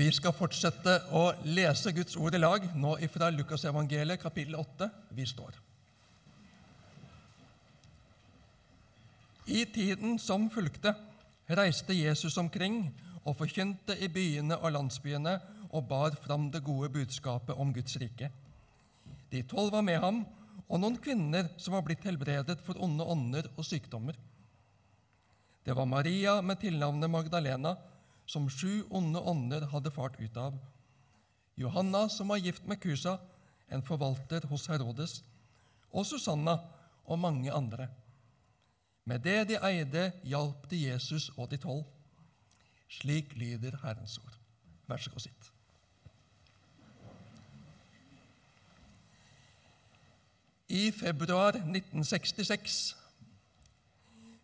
Vi skal fortsette å lese Guds ord i lag, nå ifra Lukasevangeliet kapittel 8. Vi står. I tiden som fulgte, reiste Jesus omkring og forkynte i byene og landsbyene og bar fram det gode budskapet om Guds rike. De tolv var med ham, og noen kvinner som var blitt helbredet for onde ånder og sykdommer. Det var Maria med tilnavnet Magdalena, som sju onde ånder hadde fart ut av. Johanna, som var gift med Kusa, en forvalter hos Herodes, og Susanna og mange andre. Med det de eide, hjalp de Jesus og de tolv. Slik lyder Herrens ord. Vær så god, sitt. I februar 1966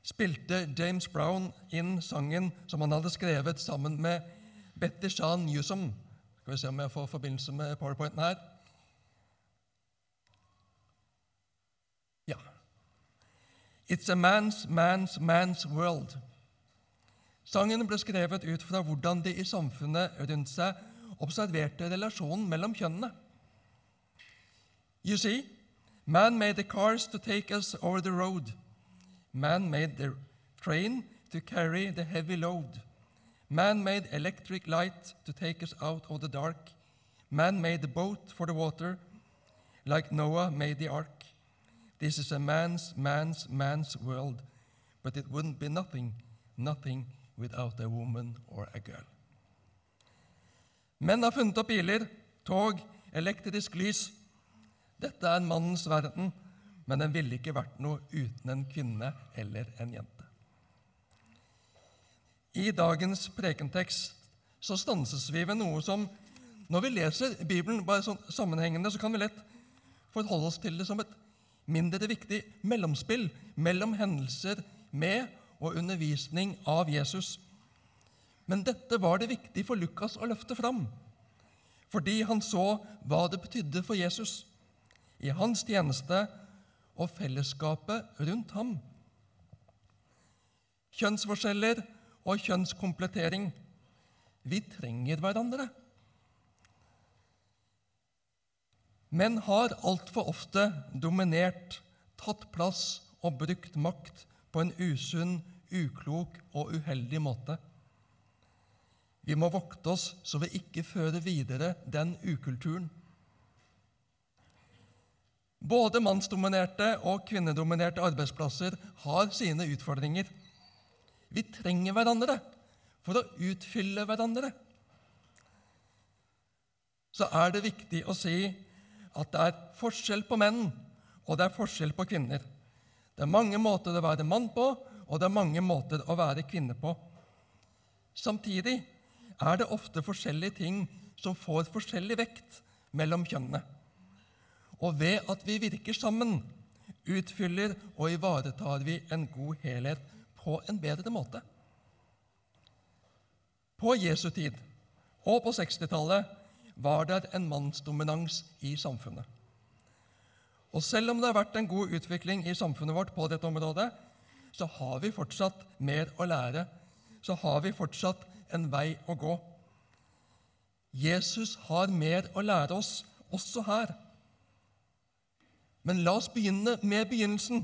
spilte James Brown inn sangen som han hadde skrevet sammen med Betty Shan Newsom. Skal vi se om jeg får forbindelse med powerpointen her. Ja. It's a man's, man's, man's world. Sangen ble skrevet ut fra hvordan de i samfunnet rundt seg observerte relasjonen mellom kjønnene. You see, man made the cars to take us over the road. Man made the train to carry the heavy load. Man made electric light to take us out of the dark. Man made the boat for the water, like Noah made the ark. This is a man's, man's, man's world, but it wouldn't be nothing, nothing without a woman or a girl. Menn har funnet opp biler, tog, elektrisk lys. Dette er mannens verden men den ville ikke vært noe uten en kvinne eller en jente. I dagens prekentekst så stanses vi ved noe som Når vi leser Bibelen bare sånn sammenhengende, så kan vi lett forholde oss til det som et mindre viktig mellomspill mellom hendelser med og undervisning av Jesus. Men dette var det viktig for Lukas å løfte fram, fordi han så hva det betydde for Jesus. I hans tjeneste og fellesskapet rundt ham. Kjønnsforskjeller og kjønnskomplettering. Vi trenger hverandre. Menn har altfor ofte dominert, tatt plass og brukt makt på en usunn, uklok og uheldig måte. Vi må vokte oss så vi ikke fører videre den ukulturen. Både mannsdominerte og kvinnedominerte arbeidsplasser har sine utfordringer. Vi trenger hverandre for å utfylle hverandre. Så er det viktig å si at det er forskjell på menn, og det er forskjell på kvinner. Det er mange måter å være mann på, og det er mange måter å være kvinne på. Samtidig er det ofte forskjellige ting som får forskjellig vekt mellom kjønnene og ved at vi virker sammen, utfyller og ivaretar vi en god helhet på en bedre måte. På Jesu tid og på 60-tallet var det en mannsdominans i samfunnet. Og selv om det har vært en god utvikling i samfunnet vårt på dette området, så har vi fortsatt mer å lære, så har vi fortsatt en vei å gå. Jesus har mer å lære oss også her. Men la oss begynne med begynnelsen.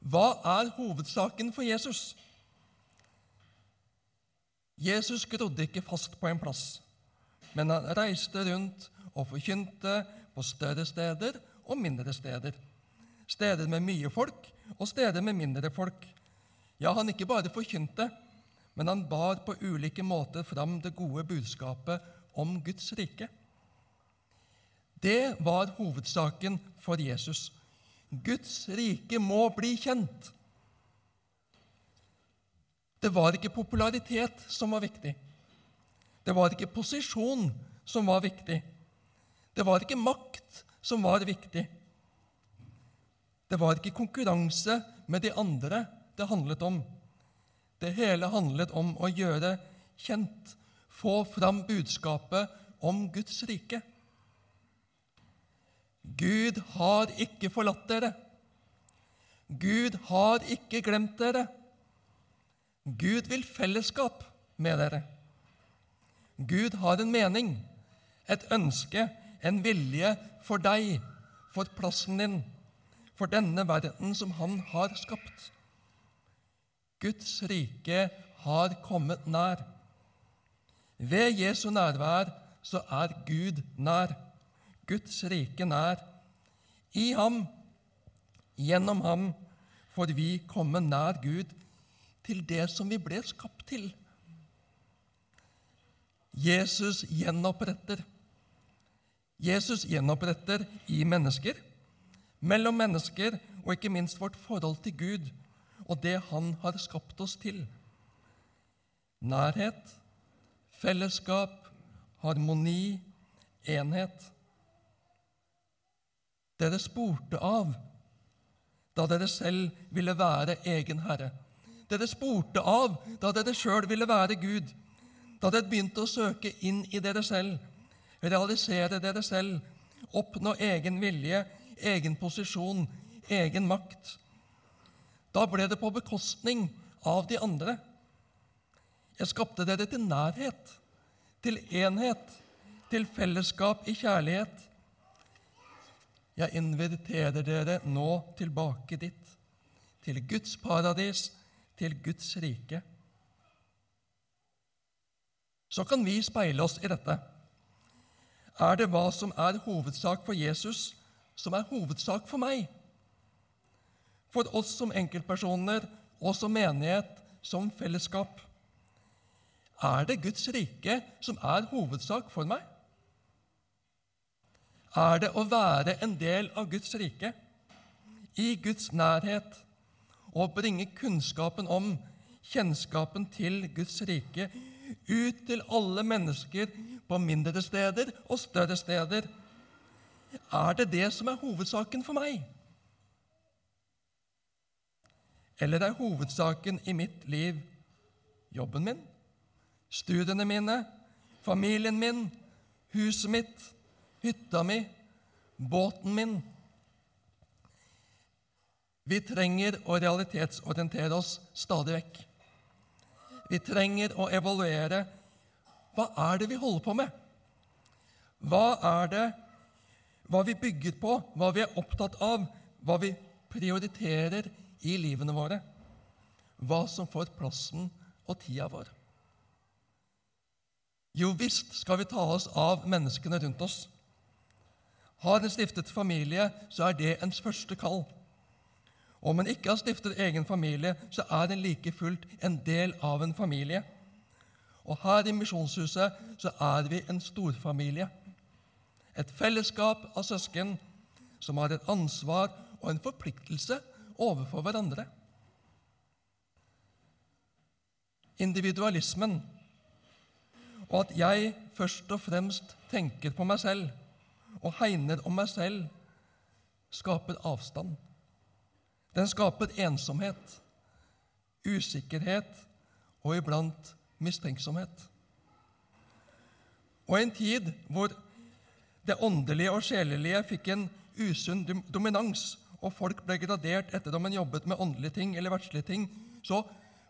Hva er hovedsaken for Jesus? Jesus grodde ikke fast på en plass, men han reiste rundt og forkynte på større steder og mindre steder. Steder med mye folk og steder med mindre folk. Ja, han ikke bare forkynte, men han bar på ulike måter fram det gode budskapet om Guds rike. Det var hovedsaken for Jesus. Guds rike må bli kjent. Det var ikke popularitet som var viktig. Det var ikke posisjon som var viktig. Det var ikke makt som var viktig. Det var ikke konkurranse med de andre det handlet om. Det hele handlet om å gjøre kjent, få fram budskapet om Guds rike. Gud har ikke forlatt dere. Gud har ikke glemt dere. Gud vil fellesskap med dere. Gud har en mening, et ønske, en vilje for deg, for plassen din, for denne verden som Han har skapt. Guds rike har kommet nær. Ved Jesu nærvær så er Gud nær, Guds rike nær. I ham, gjennom ham, får vi komme nær Gud, til det som vi ble skapt til. Jesus gjenoppretter. Jesus gjenoppretter i mennesker, mellom mennesker og ikke minst vårt forhold til Gud og det Han har skapt oss til. Nærhet, fellesskap, harmoni, enhet. Dere spurte av da dere selv ville være egen herre. Dere spurte av da dere sjøl ville være Gud, da dere begynte å søke inn i dere selv, realisere dere selv, oppnå egen vilje, egen posisjon, egen makt. Da ble det på bekostning av de andre. Jeg skapte dere til nærhet, til enhet, til fellesskap i kjærlighet. Jeg inviterer dere nå tilbake dit, til Guds paradis, til Guds rike. Så kan vi speile oss i dette. Er det hva som er hovedsak for Jesus, som er hovedsak for meg? For oss som enkeltpersoner og som menighet, som fellesskap. Er det Guds rike som er hovedsak for meg? Er det å være en del av Guds rike, i Guds nærhet, og bringe kunnskapen om, kjennskapen til Guds rike ut til alle mennesker på mindre steder og større steder? Er det det som er hovedsaken for meg? Eller er hovedsaken i mitt liv jobben min, studiene mine, familien min, huset mitt, hytta mi, båten min? Vi trenger å realitetsorientere oss stadig vekk. Vi trenger å evaluere hva er det vi holder på med? Hva er det hva vi bygger på, hva vi er opptatt av, hva vi prioriterer i livene våre? Hva som får plassen og tida vår? Jo visst skal vi ta oss av menneskene rundt oss. Har en stiftet familie, så er det ens første kall. Om en ikke har stiftet egen familie, så er en like fullt en del av en familie. Og her i Misjonshuset så er vi en storfamilie. Et fellesskap av søsken som har et ansvar og en forpliktelse overfor hverandre. Individualismen og at jeg først og fremst tenker på meg selv og hegner om meg selv, skaper avstand. Den skaper ensomhet, usikkerhet og iblant mistenksomhet. Og i en tid hvor det åndelige og sjelelige fikk en usunn dominans, og folk ble gradert etter om en jobbet med åndelige ting eller verdslige ting, så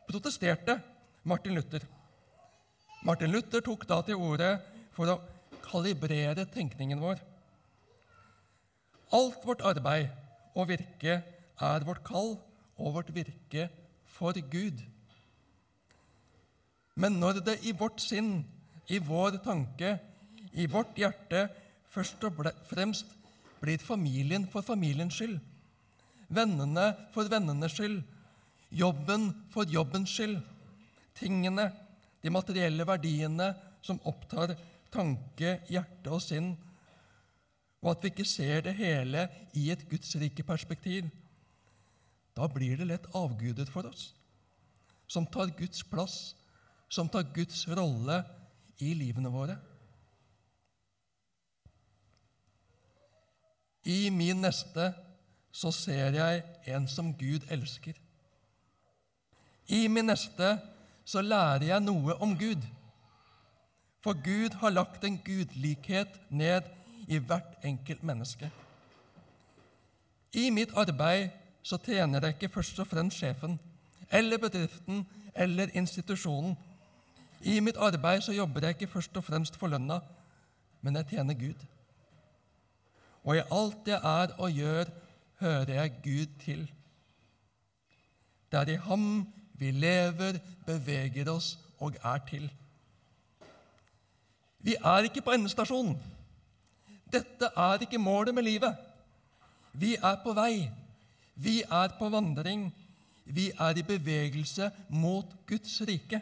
protesterte Martin Luther. Martin Luther tok da til orde for å kalibrere tenkningen vår. Alt vårt arbeid og virke er vårt kall og vårt virke for Gud. Men når det i vårt sinn, i vår tanke, i vårt hjerte først og fremst blir familien for familiens skyld, vennene for vennenes skyld, jobben for jobbens skyld, tingene, de materielle verdiene som opptar tanke, hjerte og sinn, og at vi ikke ser det hele i et Guds rike perspektiv, da blir det lett avgudet for oss, som tar Guds plass som tar Guds rolle i livene våre. I min neste så ser jeg en som Gud elsker. I min neste så lærer jeg noe om Gud. For Gud har lagt en gudlikhet ned i hvert enkelt menneske. I mitt arbeid så tjener jeg ikke først og fremst sjefen eller bedriften eller institusjonen. I mitt arbeid så jobber jeg ikke først og fremst for lønna, men jeg tjener Gud. Og i alt jeg er og gjør, hører jeg Gud til. Det er i ham vi lever, beveger oss og er til. Vi er ikke på endestasjonen. Dette er ikke målet med livet. Vi er på vei. Vi er på vandring. Vi er i bevegelse mot Guds rike.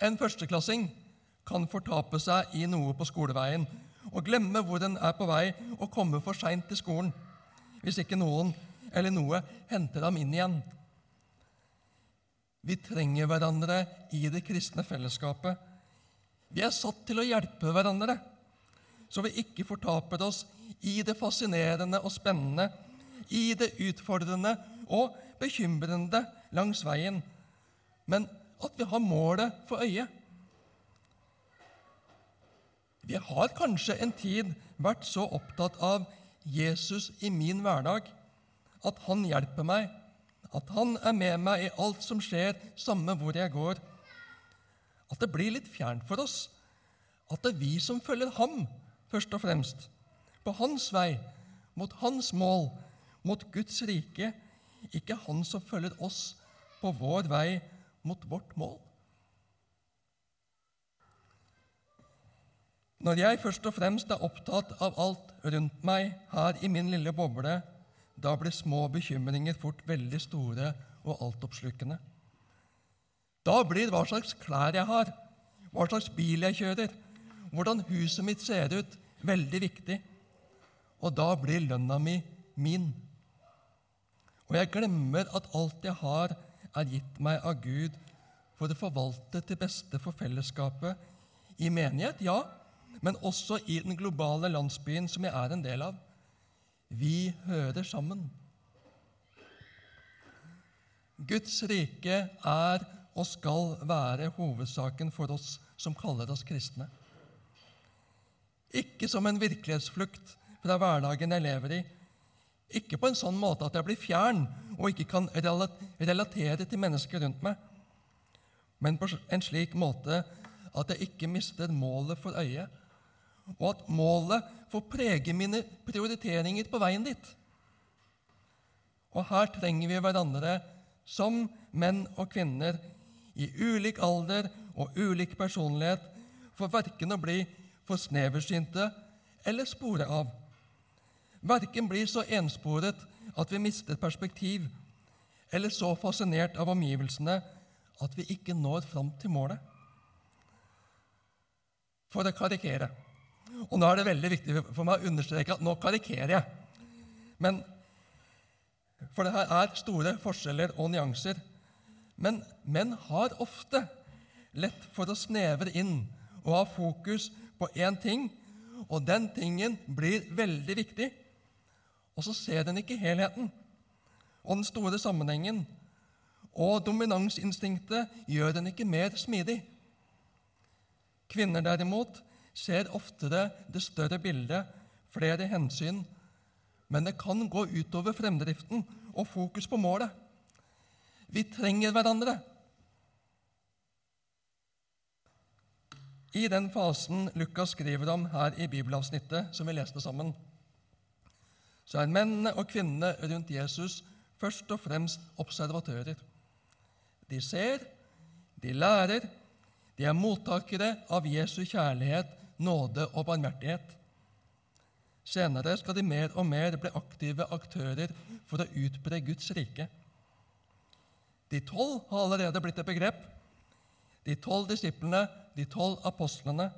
En førsteklassing kan fortape seg i noe på skoleveien og glemme hvor den er på vei, og komme for seint til skolen hvis ikke noen eller noe henter ham inn igjen. Vi trenger hverandre i det kristne fellesskapet. Vi er satt til å hjelpe hverandre, så vi ikke fortaper oss i det fascinerende og spennende, i det utfordrende og bekymrende langs veien, men at vi har målet for øye. Vi har kanskje en tid vært så opptatt av Jesus i min hverdag, at han hjelper meg, at han er med meg i alt som skjer, samme hvor jeg går. At det blir litt fjernt for oss at det er vi som følger ham, først og fremst, på hans vei, mot hans mål, mot Guds rike, ikke han som følger oss på vår vei mot vårt mål. Når jeg først og fremst er opptatt av alt rundt meg her i min lille boble, da blir små bekymringer fort veldig store og altoppslukende. Da blir hva slags klær jeg har, hva slags bil jeg kjører, hvordan huset mitt ser ut, veldig viktig. Og da blir lønna mi min. Og jeg glemmer at alt jeg har, er gitt meg av Gud for å forvalte til beste for fellesskapet i menighet, ja, men også i den globale landsbyen som jeg er en del av. Vi hører sammen. Guds rike er og skal være hovedsaken for oss som kaller oss kristne. Ikke som en virkelighetsflukt fra hverdagen jeg lever i. Ikke på en sånn måte at jeg blir fjern og ikke kan relatere til mennesker rundt meg, men på en slik måte at jeg ikke mister målet for øyet, og at målet får prege mine prioriteringer på veien dit. Og her trenger vi hverandre som menn og kvinner i ulik alder og ulik personlighet for verken å bli for sneversynte eller spore av. Verken blir så ensporet at vi mister perspektiv, eller så fascinert av omgivelsene at vi ikke når fram til målet. For å karikere. Og nå er det veldig viktig for meg å understreke at nå karikerer jeg. Men, For det her er store forskjeller og nyanser. Men menn har ofte lett for å snevre inn og ha fokus på én ting, og den tingen blir veldig viktig. Og så ser den ikke helheten og den store sammenhengen. Og dominansinstinktet gjør den ikke mer smidig. Kvinner derimot ser oftere det større bildet, flere hensyn, men det kan gå utover fremdriften og fokus på målet. Vi trenger hverandre. I den fasen Lukas skriver om her i bibelavsnittet, som vi leste sammen, så er mennene og kvinnene rundt Jesus først og fremst observatører. De ser, de lærer, de er mottakere av Jesu kjærlighet, nåde og barmhjertighet. Senere skal de mer og mer bli aktive aktører for å utbre Guds rike. De tolv har allerede blitt et begrep. De tolv disiplene de tolv apostlene,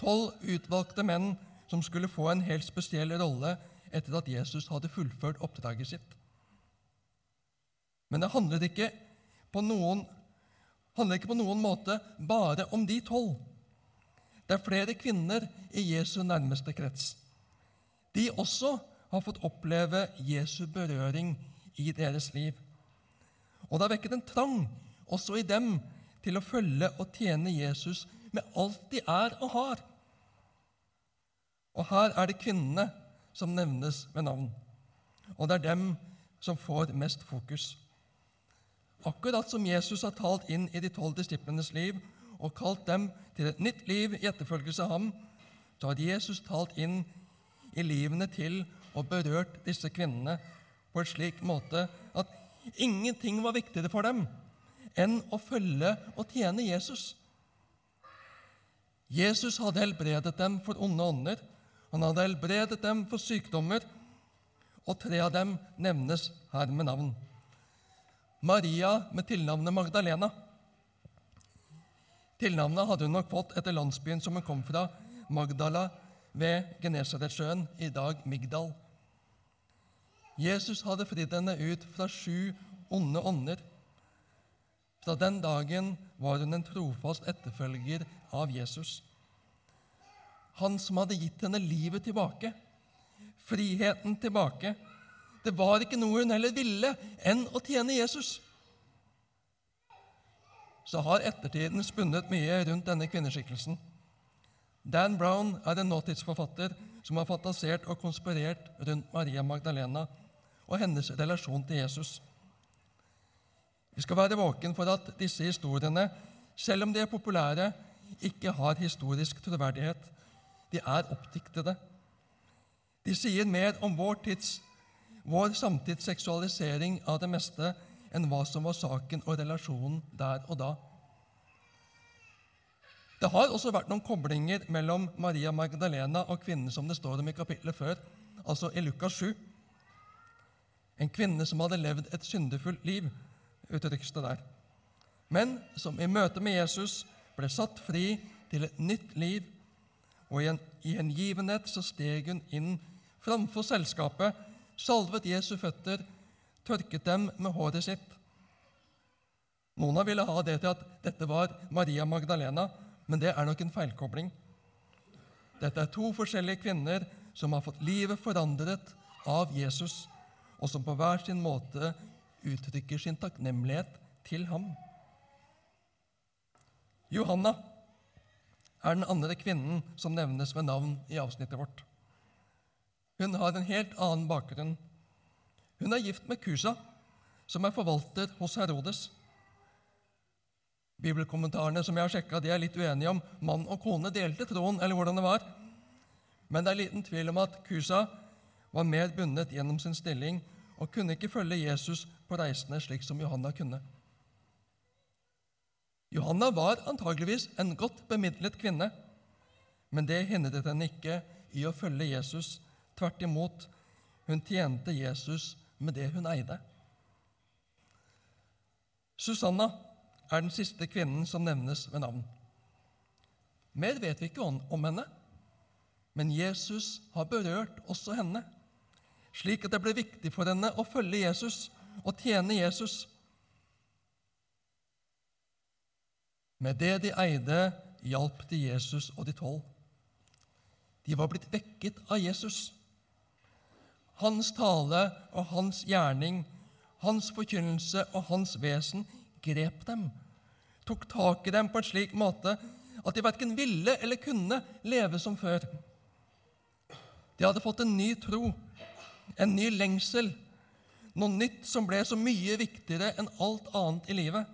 tolv utvalgte menn som skulle få en helt spesiell rolle etter at Jesus hadde fullført oppdraget sitt. Men det handler ikke på noen, ikke på noen måte bare om de tolv. Det er flere kvinner i Jesu nærmeste krets. De også har fått oppleve Jesu berøring i deres liv. Og det har vekket en trang også i dem til å følge og tjene Jesus med alt de er og har. Og her er det kvinnene som nevnes ved navn, og det er dem som får mest fokus. Akkurat som Jesus har talt inn i de tolv disiplenes liv og kalt dem til et nytt liv i etterfølgelse av ham, så har Jesus talt inn i livene til og berørt disse kvinnene på en slik måte at ingenting var viktigere for dem enn å følge og tjene Jesus. Jesus hadde helbredet dem for onde ånder, han hadde helbredet dem for sykdommer, og tre av dem nevnes her med navn. Maria med tilnavnet Magdalena. Tilnavnet hadde hun nok fått etter landsbyen som hun kom fra, Magdala ved Genesaretsjøen, i dag Migdal. Jesus hadde fridd henne ut fra sju onde ånder. Fra den dagen var hun en trofast etterfølger av Jesus. Han som hadde gitt henne livet tilbake, friheten tilbake. Det var ikke noe hun heller ville enn å tjene Jesus. Så har ettertiden spunnet mye rundt denne kvinneskikkelsen. Dan Brown er en nåtidsforfatter som har fantasert og konspirert rundt Maria Magdalena og hennes relasjon til Jesus. Vi skal være våken for at disse historiene, selv om de er populære, ikke har historisk troverdighet. De er oppdiktede. De sier mer om vår, tids, vår samtids seksualisering av det meste enn hva som var saken og relasjonen der og da. Det har også vært noen koblinger mellom Maria Magdalena og kvinnen som det står om i kapittelet før, altså i Lukas 7. En kvinne som hadde levd et syndefullt liv, uttrykkes det der, men som i møte med Jesus ble satt fri til et nytt liv, og i en i hengivenhet så steg hun inn framfor selskapet, salvet Jesu føtter, tørket dem med håret sitt. Noen ville ha det til at dette var Maria Magdalena, men det er nok en feilkobling. Dette er to forskjellige kvinner som har fått livet forandret av Jesus, og som på hver sin måte uttrykker sin takknemlighet til ham. Johanna er den andre kvinnen som nevnes ved navn i avsnittet vårt. Hun har en helt annen bakgrunn. Hun er gift med Kusa, som er forvalter hos Herodes. Bibelkommentarene som jeg har sjekka, de er litt uenige om mann og kone delte troen, eller hvordan det var. Men det er liten tvil om at Kusa var mer bundet gjennom sin stilling og kunne ikke følge Jesus på reisene slik som Johanna kunne. Johanna var antageligvis en godt bemidlet kvinne, men det hindret henne ikke i å følge Jesus. Tvert imot, hun tjente Jesus med det hun eide. Susanna er den siste kvinnen som nevnes ved navn. Mer vet vi ikke om henne, men Jesus har berørt også henne, slik at det ble viktig for henne å følge Jesus og tjene Jesus. Med det de eide, hjalp de Jesus og de tolv. De var blitt vekket av Jesus. Hans tale og hans gjerning, hans forkynnelse og hans vesen grep dem, tok tak i dem på en slik måte at de verken ville eller kunne leve som før. De hadde fått en ny tro, en ny lengsel, noe nytt som ble så mye viktigere enn alt annet i livet.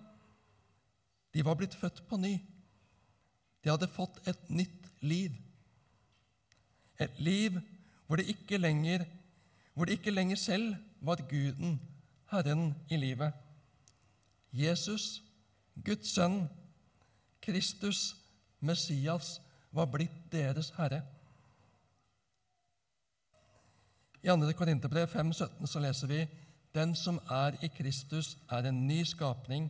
De var blitt født på ny. De hadde fått et nytt liv. Et liv hvor det ikke lenger, det ikke lenger selv var Guden, Herren i livet. Jesus, Guds sønn, Kristus, Messias, var blitt deres herre. I 2. Korinterbrev 5,17 så leser vi Den som er i Kristus, er en ny skapning.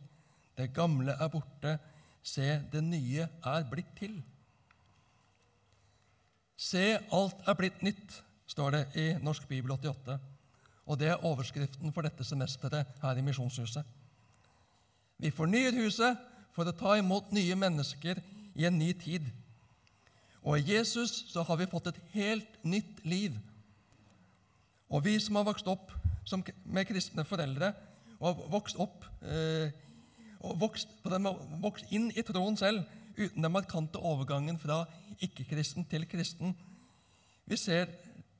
Det gamle er borte. Se, det nye er blitt til. Se, alt er blitt nytt, står det i Norsk bibel 88. Og det er overskriften for dette semesteret her i Misjonshuset. Vi fornyer huset for å ta imot nye mennesker i en ny tid. Og i Jesus så har vi fått et helt nytt liv. Og vi som har vokst opp med kristne foreldre og har vokst opp eh, og vokst, vokst inn i troen selv uten den markante overgangen fra ikke-kristen til kristen. Vi ser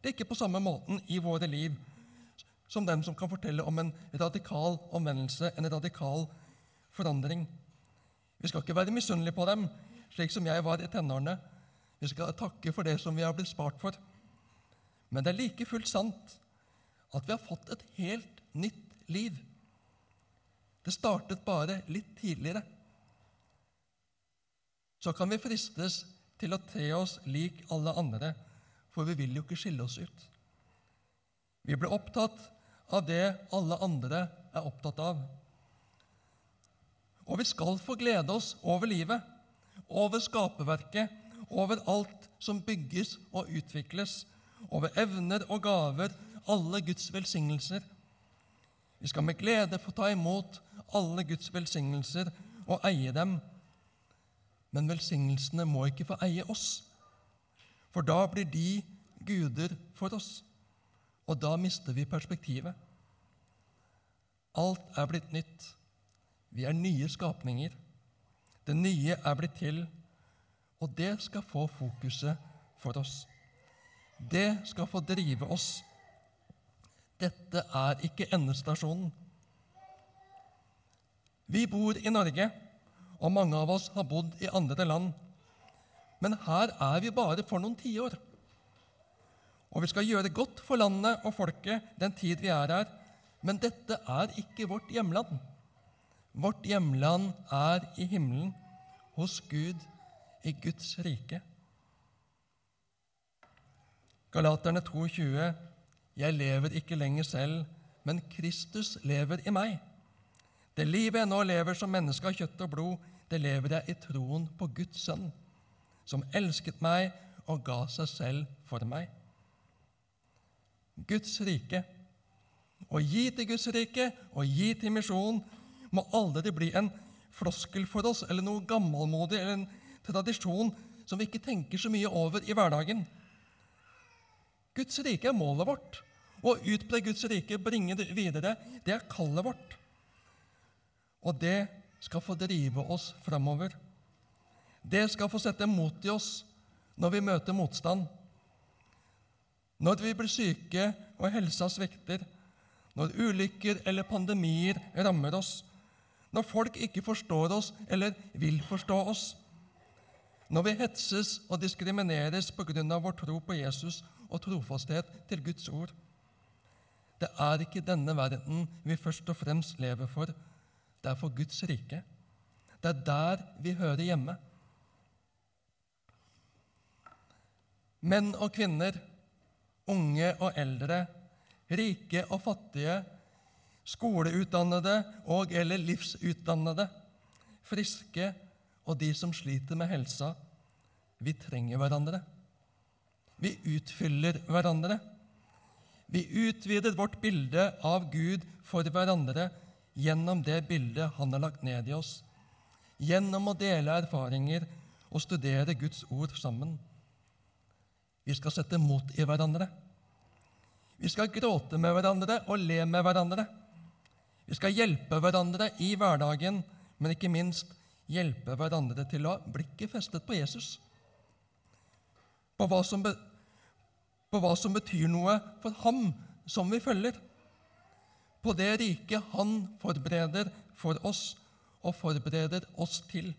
det ikke på samme måten i våre liv. som dem som kan fortelle om en radikal omvendelse, en radikal forandring. Vi skal ikke være misunnelige på dem, slik som jeg var i tenårene. Vi skal takke for det som vi har blitt spart for. Men det er like fullt sant at vi har fått et helt nytt liv. Det startet bare litt tidligere. Så kan vi fristes til å tre oss lik alle andre, for vi vil jo ikke skille oss ut. Vi blir opptatt av det alle andre er opptatt av. Og vi skal få glede oss over livet, over skaperverket, over alt som bygges og utvikles, over evner og gaver, alle Guds velsignelser. Vi skal med glede få ta imot alle Guds velsignelser og eie dem. Men velsignelsene må ikke få eie oss, for da blir de guder for oss, og da mister vi perspektivet. Alt er blitt nytt. Vi er nye skapninger. Det nye er blitt til, og det skal få fokuset for oss. Det skal få drive oss. Dette er ikke endestasjonen. Vi bor i Norge, og mange av oss har bodd i andre land. Men her er vi bare for noen tiår. Og vi skal gjøre godt for landet og folket den tid vi er her, men dette er ikke vårt hjemland. Vårt hjemland er i himmelen, hos Gud, i Guds rike. Galaterne 2,20.: Jeg lever ikke lenger selv, men Kristus lever i meg. Det livet jeg nå lever som menneske av kjøtt og blod, det lever jeg i troen på Guds sønn, som elsket meg og ga seg selv for meg. Guds rike. Å gi til Guds rike og gi til misjon må aldri bli en floskel for oss eller noe gammelmodig eller en tradisjon som vi ikke tenker så mye over i hverdagen. Guds rike er målet vårt. Å utbre Guds rike, bringe det videre, det er kallet vårt. Og det skal få drive oss framover. Det skal få sette mot i oss når vi møter motstand. Når vi blir syke og helsa svikter, når ulykker eller pandemier rammer oss, når folk ikke forstår oss eller vil forstå oss, når vi hetses og diskrimineres av vår tro på Jesus og trofasthet til Guds ord. Det er ikke denne verden vi først og fremst lever for. Det er for Guds rike. Det er der vi hører hjemme. Menn og kvinner, unge og eldre, rike og fattige, skoleutdannede og eller livsutdannede, friske og de som sliter med helsa. Vi trenger hverandre. Vi utfyller hverandre. Vi utvider vårt bilde av Gud for hverandre gjennom det bildet Han har lagt ned i oss, gjennom å dele erfaringer og studere Guds ord sammen. Vi skal sette mot i hverandre. Vi skal gråte med hverandre og le med hverandre. Vi skal hjelpe hverandre i hverdagen, men ikke minst hjelpe hverandre til å ha blikket festet på Jesus. På hva, som, på hva som betyr noe for ham som vi følger. På det riket han forbereder for oss og forbereder oss til,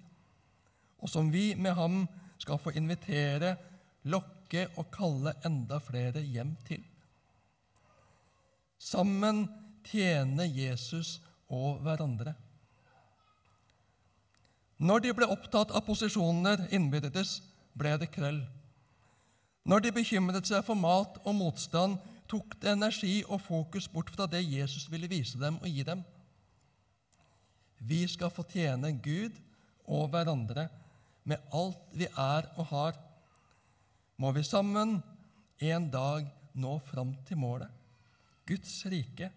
og som vi med ham skal få invitere, lokke og kalle enda flere hjem til. Sammen tjene Jesus og hverandre. Når de ble opptatt av posisjoner innbyrdes, ble det krøll. Når de bekymret seg for mat og motstand, tok det energi og fokus bort fra det Jesus ville vise dem og gi dem. Vi skal få tjene Gud og hverandre med alt vi er og har. Må vi sammen en dag nå fram til målet, Guds rike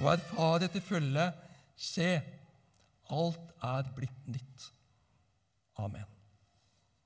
og erfare til fulle Se, alt er blitt nytt. Amen.